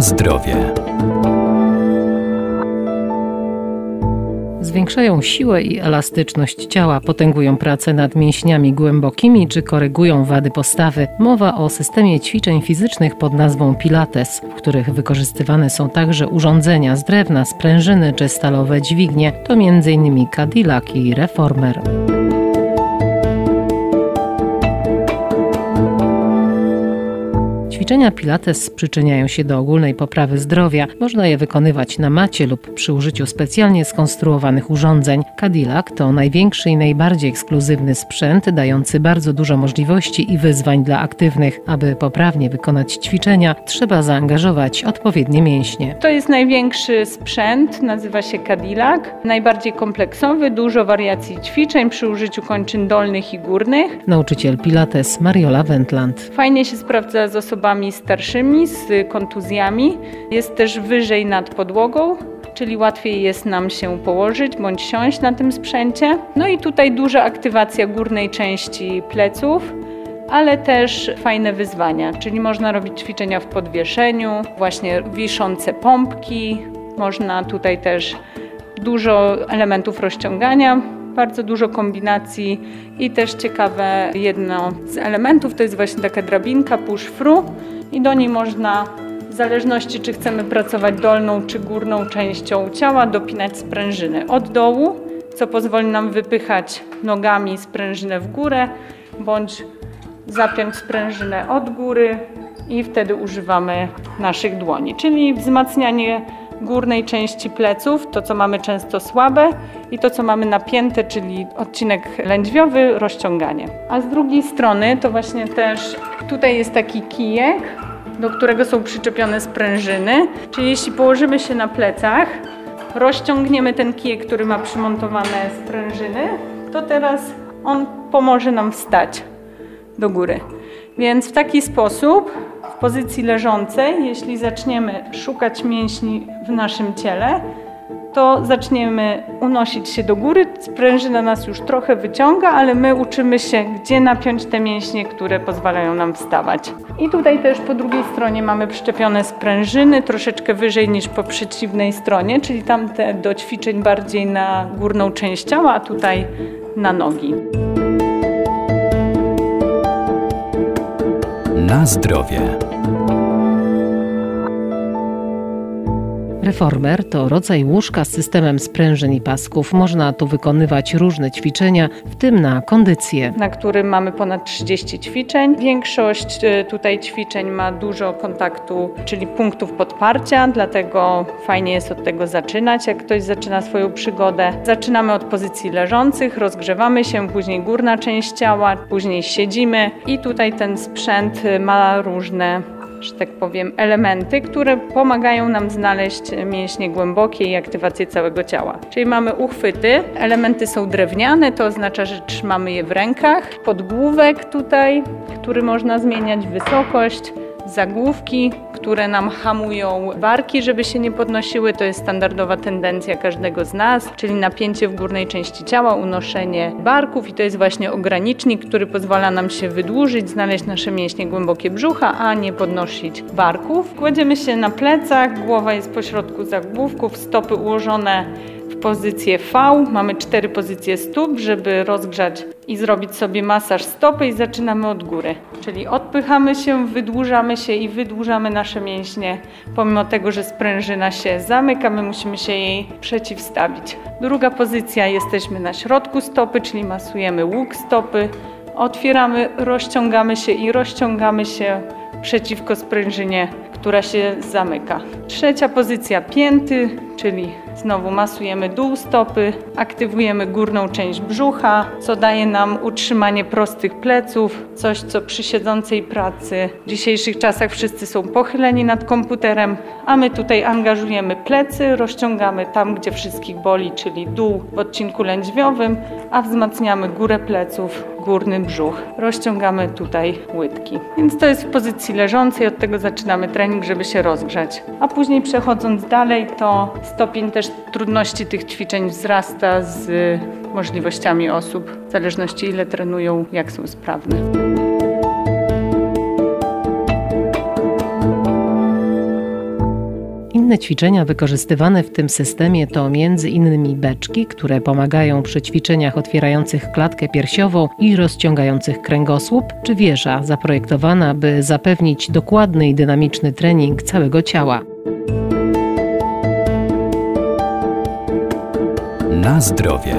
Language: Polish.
Zdrowie. Zwiększają siłę i elastyczność ciała, potęgują pracę nad mięśniami głębokimi czy korygują wady postawy. Mowa o systemie ćwiczeń fizycznych pod nazwą Pilates, w których wykorzystywane są także urządzenia z drewna, sprężyny czy stalowe dźwignie. To m.in. Cadillac i Reformer. Ćwiczenia Pilates przyczyniają się do ogólnej poprawy zdrowia. Można je wykonywać na macie lub przy użyciu specjalnie skonstruowanych urządzeń. Cadillac to największy i najbardziej ekskluzywny sprzęt, dający bardzo dużo możliwości i wyzwań dla aktywnych. Aby poprawnie wykonać ćwiczenia, trzeba zaangażować odpowiednie mięśnie. To jest największy sprzęt, nazywa się Cadillac. Najbardziej kompleksowy, dużo wariacji ćwiczeń przy użyciu kończyn dolnych i górnych. Nauczyciel Pilates Mariola Wendland. Fajnie się sprawdza z osobami osobami starszymi z kontuzjami. Jest też wyżej nad podłogą, czyli łatwiej jest nam się położyć bądź siąść na tym sprzęcie. No i tutaj duża aktywacja górnej części pleców ale też fajne wyzwania, czyli można robić ćwiczenia w podwieszeniu, właśnie wiszące pompki, można tutaj też dużo elementów rozciągania bardzo dużo kombinacji i też ciekawe jedno z elementów to jest właśnie taka drabinka push-through i do niej można w zależności czy chcemy pracować dolną czy górną częścią ciała dopinać sprężyny. Od dołu, co pozwoli nam wypychać nogami sprężynę w górę bądź zapiąć sprężynę od góry i wtedy używamy naszych dłoni, czyli wzmacnianie górnej części pleców, to co mamy często słabe i to co mamy napięte, czyli odcinek lędźwiowy, rozciąganie. A z drugiej strony to właśnie też tutaj jest taki kijek, do którego są przyczepione sprężyny, czyli jeśli położymy się na plecach, rozciągniemy ten kijek, który ma przymontowane sprężyny, to teraz on pomoże nam wstać do góry. Więc w taki sposób w pozycji leżącej, jeśli zaczniemy szukać mięśni w naszym ciele, to zaczniemy unosić się do góry. Sprężyna nas już trochę wyciąga, ale my uczymy się, gdzie napiąć te mięśnie, które pozwalają nam wstawać. I tutaj też po drugiej stronie mamy przyczepione sprężyny, troszeczkę wyżej niż po przeciwnej stronie, czyli tamte do ćwiczeń bardziej na górną część ciała, a tutaj na nogi. Na zdrowie. Reformer to rodzaj łóżka z systemem sprężyn i pasków. Można tu wykonywać różne ćwiczenia, w tym na kondycję. Na którym mamy ponad 30 ćwiczeń. Większość e, tutaj ćwiczeń ma dużo kontaktu, czyli punktów podparcia, dlatego fajnie jest od tego zaczynać, jak ktoś zaczyna swoją przygodę. Zaczynamy od pozycji leżących, rozgrzewamy się, później górna część ciała, później siedzimy i tutaj ten sprzęt ma różne że tak powiem, elementy, które pomagają nam znaleźć mięśnie głębokie i aktywację całego ciała. Czyli mamy uchwyty, elementy są drewniane, to oznacza, że trzymamy je w rękach. Podgłówek tutaj, który można zmieniać, wysokość, zagłówki, które nam hamują barki, żeby się nie podnosiły. To jest standardowa tendencja każdego z nas, czyli napięcie w górnej części ciała, unoszenie barków i to jest właśnie ogranicznik, który pozwala nam się wydłużyć, znaleźć nasze mięśnie głębokie brzucha, a nie podnosić barków. Kładziemy się na plecach, głowa jest pośrodku zagłówków, stopy ułożone pozycję V. Mamy cztery pozycje stóp, żeby rozgrzać i zrobić sobie masaż stopy i zaczynamy od góry. Czyli odpychamy się, wydłużamy się i wydłużamy nasze mięśnie. Pomimo tego, że sprężyna się zamyka, my musimy się jej przeciwstawić. Druga pozycja, jesteśmy na środku stopy, czyli masujemy łuk stopy. Otwieramy, rozciągamy się i rozciągamy się przeciwko sprężynie, która się zamyka. Trzecia pozycja pięty, czyli Znowu masujemy dół stopy, aktywujemy górną część brzucha, co daje nam utrzymanie prostych pleców, coś co przy siedzącej pracy w dzisiejszych czasach wszyscy są pochyleni nad komputerem, a my tutaj angażujemy plecy, rozciągamy tam, gdzie wszystkich boli, czyli dół w odcinku lędźwiowym, a wzmacniamy górę pleców, górny brzuch. Rozciągamy tutaj łydki. Więc to jest w pozycji leżącej, od tego zaczynamy trening, żeby się rozgrzać. A później przechodząc dalej, to stopień też trudności tych ćwiczeń wzrasta z możliwościami osób, w zależności ile trenują, jak są sprawne. Inne ćwiczenia wykorzystywane w tym systemie to między innymi beczki, które pomagają przy ćwiczeniach otwierających klatkę piersiową i rozciągających kręgosłup, czy wieża zaprojektowana, by zapewnić dokładny i dynamiczny trening całego ciała. Na zdrowie.